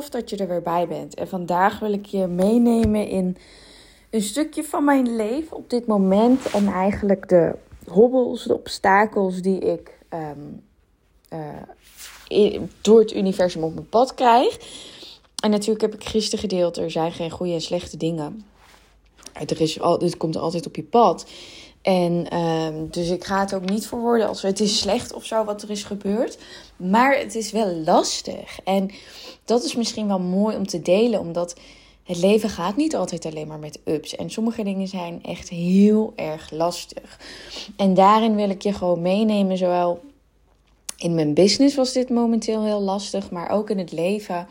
dat je er weer bij bent. En vandaag wil ik je meenemen in een stukje van mijn leven op dit moment. En eigenlijk de hobbels, de obstakels die ik ehm, eh, door het universum op mijn pad krijg. En natuurlijk heb ik gisteren gedeeld, er zijn geen goede en slechte dingen. Er is al, dit komt altijd op je pad. En ehm, dus ik ga het ook niet verwoorden als het is slecht of zo wat er is gebeurd. Maar het is wel lastig. En dat is misschien wel mooi om te delen, omdat het leven gaat niet altijd alleen maar met ups. En sommige dingen zijn echt heel erg lastig. En daarin wil ik je gewoon meenemen, zowel in mijn business was dit momenteel heel lastig, maar ook in het leven.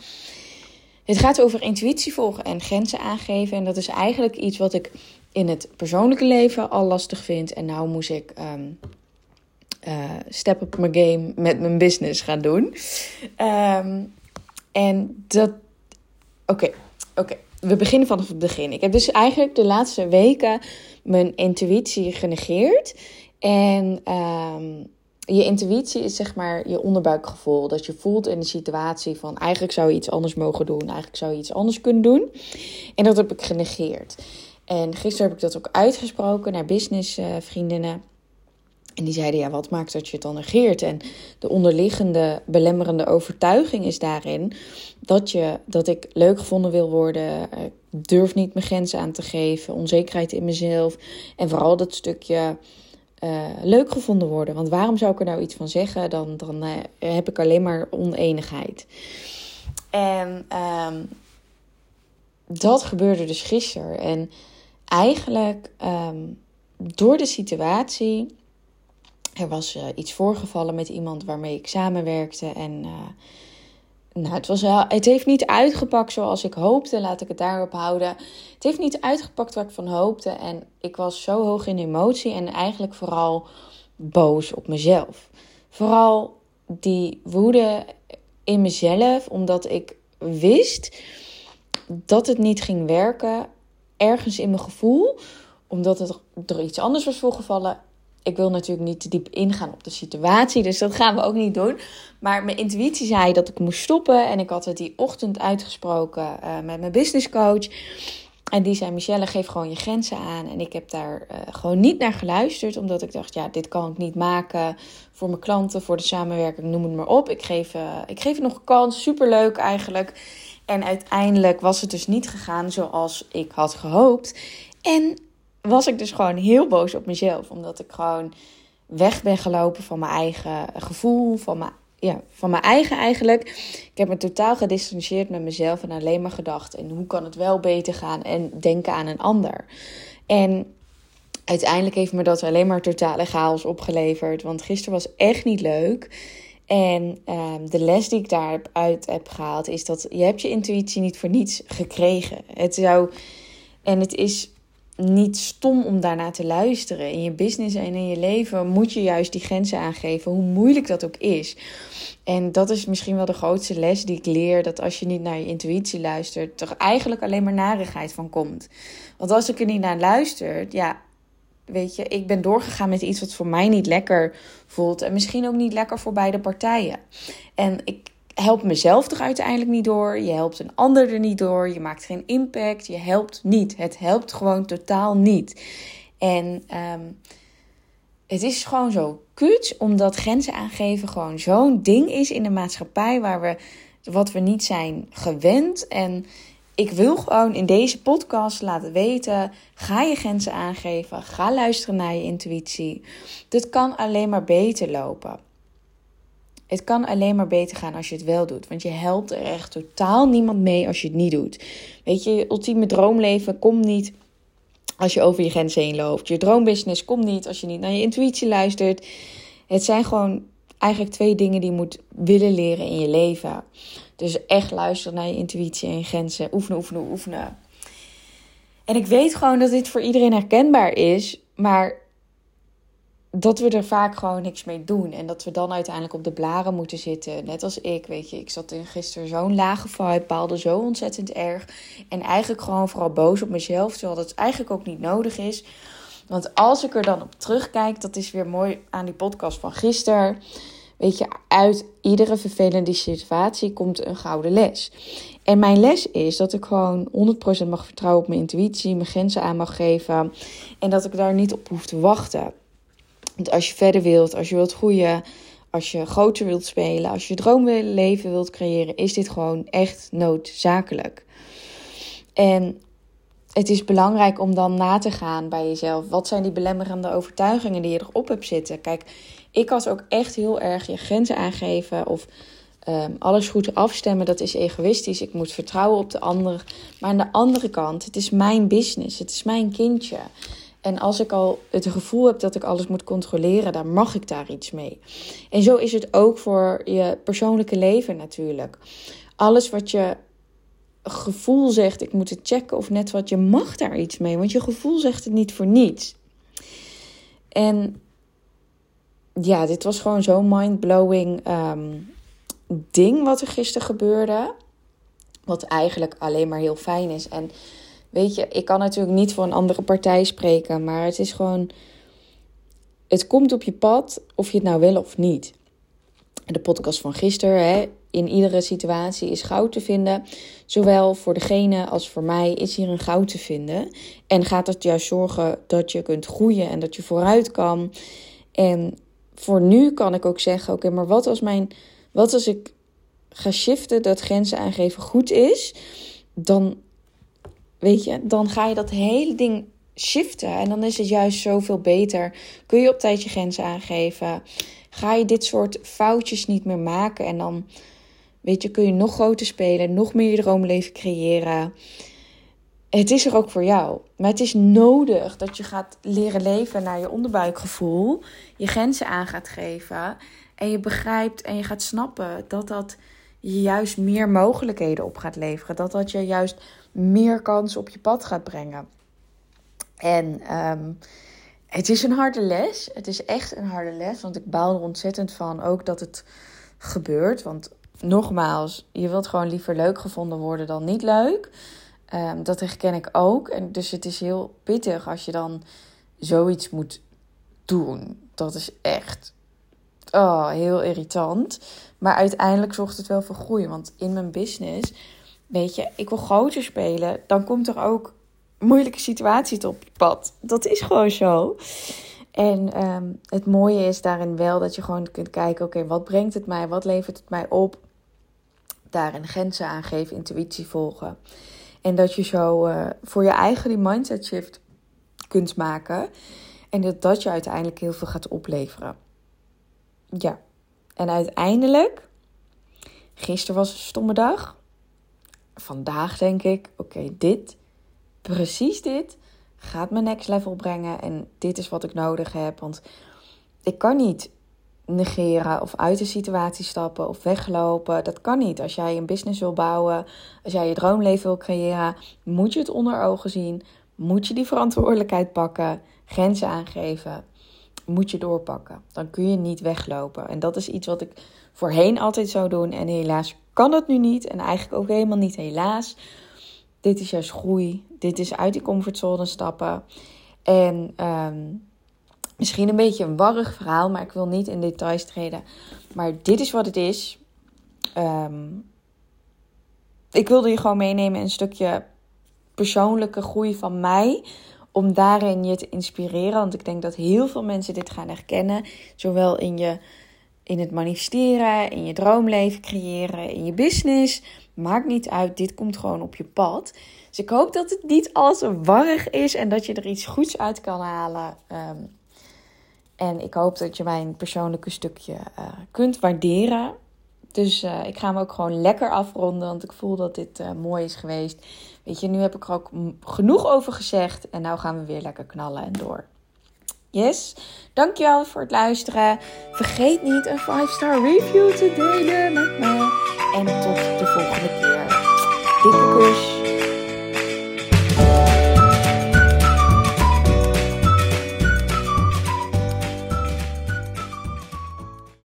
Het gaat over intuïtie volgen en grenzen aangeven. En dat is eigenlijk iets wat ik in het persoonlijke leven al lastig vind. En nou moest ik um, step up mijn game met mijn business gaan doen. Ehm, en dat. Oké, oké. We beginnen vanaf het begin. Ik heb dus eigenlijk de laatste weken mijn intuïtie genegeerd. En um, je intuïtie is zeg maar je onderbuikgevoel. Dat je voelt in de situatie van eigenlijk zou je iets anders mogen doen. Eigenlijk zou je iets anders kunnen doen. En dat heb ik genegeerd. En gisteren heb ik dat ook uitgesproken naar businessvriendinnen. En die zeiden, ja, wat maakt dat je het dan negeert? En de onderliggende belemmerende overtuiging is daarin dat, je, dat ik leuk gevonden wil worden, durf niet mijn grenzen aan te geven, onzekerheid in mezelf. En vooral dat stukje uh, leuk gevonden worden. Want waarom zou ik er nou iets van zeggen? Dan, dan uh, heb ik alleen maar oneenigheid. En um, dat gebeurde dus gisteren. En eigenlijk um, door de situatie. Er was uh, iets voorgevallen met iemand waarmee ik samenwerkte. En nou, het, was wel, het heeft niet uitgepakt zoals ik hoopte. Laat ik het daarop houden. Het heeft niet uitgepakt waar ik van hoopte. En ik was zo hoog in emotie. En eigenlijk vooral boos op mezelf. Vooral die woede in mezelf. Omdat ik wist dat het niet ging werken. Ergens in mijn gevoel. Omdat het er iets anders was voorgevallen ik wil natuurlijk niet te diep ingaan op de situatie, dus dat gaan we ook niet doen. Maar mijn intuïtie zei dat ik moest stoppen. En ik had het die ochtend uitgesproken uh, met mijn businesscoach. En die zei: Michelle, geef gewoon je grenzen aan. En ik heb daar uh, gewoon niet naar geluisterd, omdat ik dacht: ja, dit kan ik niet maken voor mijn klanten, voor de samenwerking, noem het maar op. Ik geef, uh, ik geef het nog een kans, superleuk eigenlijk. En uiteindelijk was het dus niet gegaan zoals ik had gehoopt. En was ik dus gewoon heel boos op mezelf. Omdat ik gewoon weg ben gelopen van mijn eigen gevoel, van mijn, ja, van mijn eigen eigenlijk. Ik heb me totaal gedistanceerd met mezelf en alleen maar gedacht. En hoe kan het wel beter gaan en denken aan een ander. En uiteindelijk heeft me dat alleen maar totale chaos opgeleverd. Want gisteren was echt niet leuk. En um, de les die ik daaruit heb gehaald is dat je hebt je intuïtie niet voor niets gekregen. Het zou... En het is niet stom om daarna te luisteren. In je business en in je leven moet je juist die grenzen aangeven, hoe moeilijk dat ook is. En dat is misschien wel de grootste les die ik leer: dat als je niet naar je intuïtie luistert, er eigenlijk alleen maar narigheid van komt. Want als ik er niet naar luister, ja, weet je, ik ben doorgegaan met iets wat voor mij niet lekker voelt. En misschien ook niet lekker voor beide partijen. En ik helpt mezelf er uiteindelijk niet door. Je helpt een ander er niet door. Je maakt geen impact. Je helpt niet. Het helpt gewoon totaal niet. En um, het is gewoon zo kut, omdat grenzen aangeven gewoon zo'n ding is in de maatschappij waar we wat we niet zijn gewend. En ik wil gewoon in deze podcast laten weten: ga je grenzen aangeven, ga luisteren naar je intuïtie. Dit kan alleen maar beter lopen. Het kan alleen maar beter gaan als je het wel doet. Want je helpt er echt totaal niemand mee als je het niet doet. Weet je, je ultieme droomleven komt niet als je over je grenzen heen loopt. Je droombusiness komt niet als je niet naar je intuïtie luistert. Het zijn gewoon eigenlijk twee dingen die je moet willen leren in je leven. Dus echt luisteren naar je intuïtie en grenzen. Oefenen, oefenen, oefenen. En ik weet gewoon dat dit voor iedereen herkenbaar is. Maar dat we er vaak gewoon niks mee doen. En dat we dan uiteindelijk op de blaren moeten zitten. Net als ik, weet je. Ik zat in gisteren zo'n lage vibe, paalde zo ontzettend erg. En eigenlijk gewoon vooral boos op mezelf. Terwijl dat eigenlijk ook niet nodig is. Want als ik er dan op terugkijk, dat is weer mooi aan die podcast van gisteren. Weet je, uit iedere vervelende situatie komt een gouden les. En mijn les is dat ik gewoon 100% mag vertrouwen op mijn intuïtie, mijn grenzen aan mag geven en dat ik daar niet op hoef te wachten. Want als je verder wilt, als je wilt groeien, als je groter wilt spelen, als je droomleven wilt creëren, is dit gewoon echt noodzakelijk. En het is belangrijk om dan na te gaan bij jezelf. Wat zijn die belemmerende overtuigingen die je erop hebt zitten? Kijk, ik had ook echt heel erg je grenzen aangeven of um, alles goed afstemmen. Dat is egoïstisch. Ik moet vertrouwen op de ander. Maar aan de andere kant, het is mijn business. Het is mijn kindje. En als ik al het gevoel heb dat ik alles moet controleren, dan mag ik daar iets mee. En zo is het ook voor je persoonlijke leven natuurlijk. Alles wat je gevoel zegt, ik moet het checken of net wat, je mag daar iets mee. Want je gevoel zegt het niet voor niets. En ja, dit was gewoon zo'n mind-blowing um, ding wat er gisteren gebeurde. Wat eigenlijk alleen maar heel fijn is. En weet je, ik kan natuurlijk niet voor een andere partij spreken, maar het is gewoon. Het komt op je pad of je het nou wil of niet. De podcast van gisteren, hè, in iedere situatie is goud te vinden. Zowel voor degene als voor mij is hier een goud te vinden. En gaat het juist zorgen dat je kunt groeien en dat je vooruit kan. En voor nu kan ik ook zeggen: oké, maar wat als mijn. Wat als ik ga shiften dat grenzen aangeven goed is? Dan weet je, dan ga je dat hele ding shiften. En dan is het juist zoveel beter. Kun je op tijd je grenzen aangeven. Ga je dit soort foutjes niet meer maken. En dan, weet je, kun je nog groter spelen. Nog meer je droomleven creëren. Het is er ook voor jou. Maar het is nodig dat je gaat leren leven naar je onderbuikgevoel. Je grenzen aan gaat geven. En je begrijpt en je gaat snappen dat dat je juist meer mogelijkheden op gaat leveren. Dat dat je juist meer kans op je pad gaat brengen. En um, het is een harde les. Het is echt een harde les. Want ik baal er ontzettend van ook dat het gebeurt. Want nogmaals, je wilt gewoon liever leuk gevonden worden dan niet leuk. Um, dat herken ik ook. En dus het is heel pittig als je dan zoiets moet doen. Dat is echt oh, heel irritant. Maar uiteindelijk zorgt het wel voor groei. Want in mijn business, weet je, ik wil groter spelen. Dan komt er ook moeilijke situaties op je pad. Dat is gewoon zo. En um, het mooie is daarin wel dat je gewoon kunt kijken: oké, wat brengt het mij? Wat levert het mij op? Daarin grenzen aangeven, intuïtie volgen. En dat je zo uh, voor je eigen die mindset shift kunt maken. En dat dat je uiteindelijk heel veel gaat opleveren. Ja. En uiteindelijk, gisteren was een stomme dag. Vandaag denk ik: oké, dit precies dit gaat me next level brengen. En dit is wat ik nodig heb. Want ik kan niet negeren of uit de situatie stappen of weglopen. Dat kan niet. Als jij een business wil bouwen, als jij je droomleven wil creëren, moet je het onder ogen zien. Moet je die verantwoordelijkheid pakken, grenzen aangeven. Moet je doorpakken. Dan kun je niet weglopen. En dat is iets wat ik voorheen altijd zou doen. En helaas kan dat nu niet. En eigenlijk ook helemaal niet helaas. Dit is juist groei. Dit is uit die comfortzone stappen. En um, misschien een beetje een warrig verhaal, maar ik wil niet in details treden. Maar dit is wat het is. Um, ik wilde je gewoon meenemen in een stukje persoonlijke groei van mij. Om daarin je te inspireren. Want ik denk dat heel veel mensen dit gaan herkennen. Zowel in, je, in het manifesteren, in je droomleven creëren, in je business. Maakt niet uit, dit komt gewoon op je pad. Dus ik hoop dat het niet al te warrig is en dat je er iets goeds uit kan halen. Um, en ik hoop dat je mijn persoonlijke stukje uh, kunt waarderen. Dus uh, ik ga hem ook gewoon lekker afronden, want ik voel dat dit uh, mooi is geweest. Weet je, nu heb ik er ook genoeg over gezegd. En nou gaan we weer lekker knallen en door. Yes, dankjewel voor het luisteren. Vergeet niet een 5-star review te delen met me. En tot de volgende keer. Dikke kus.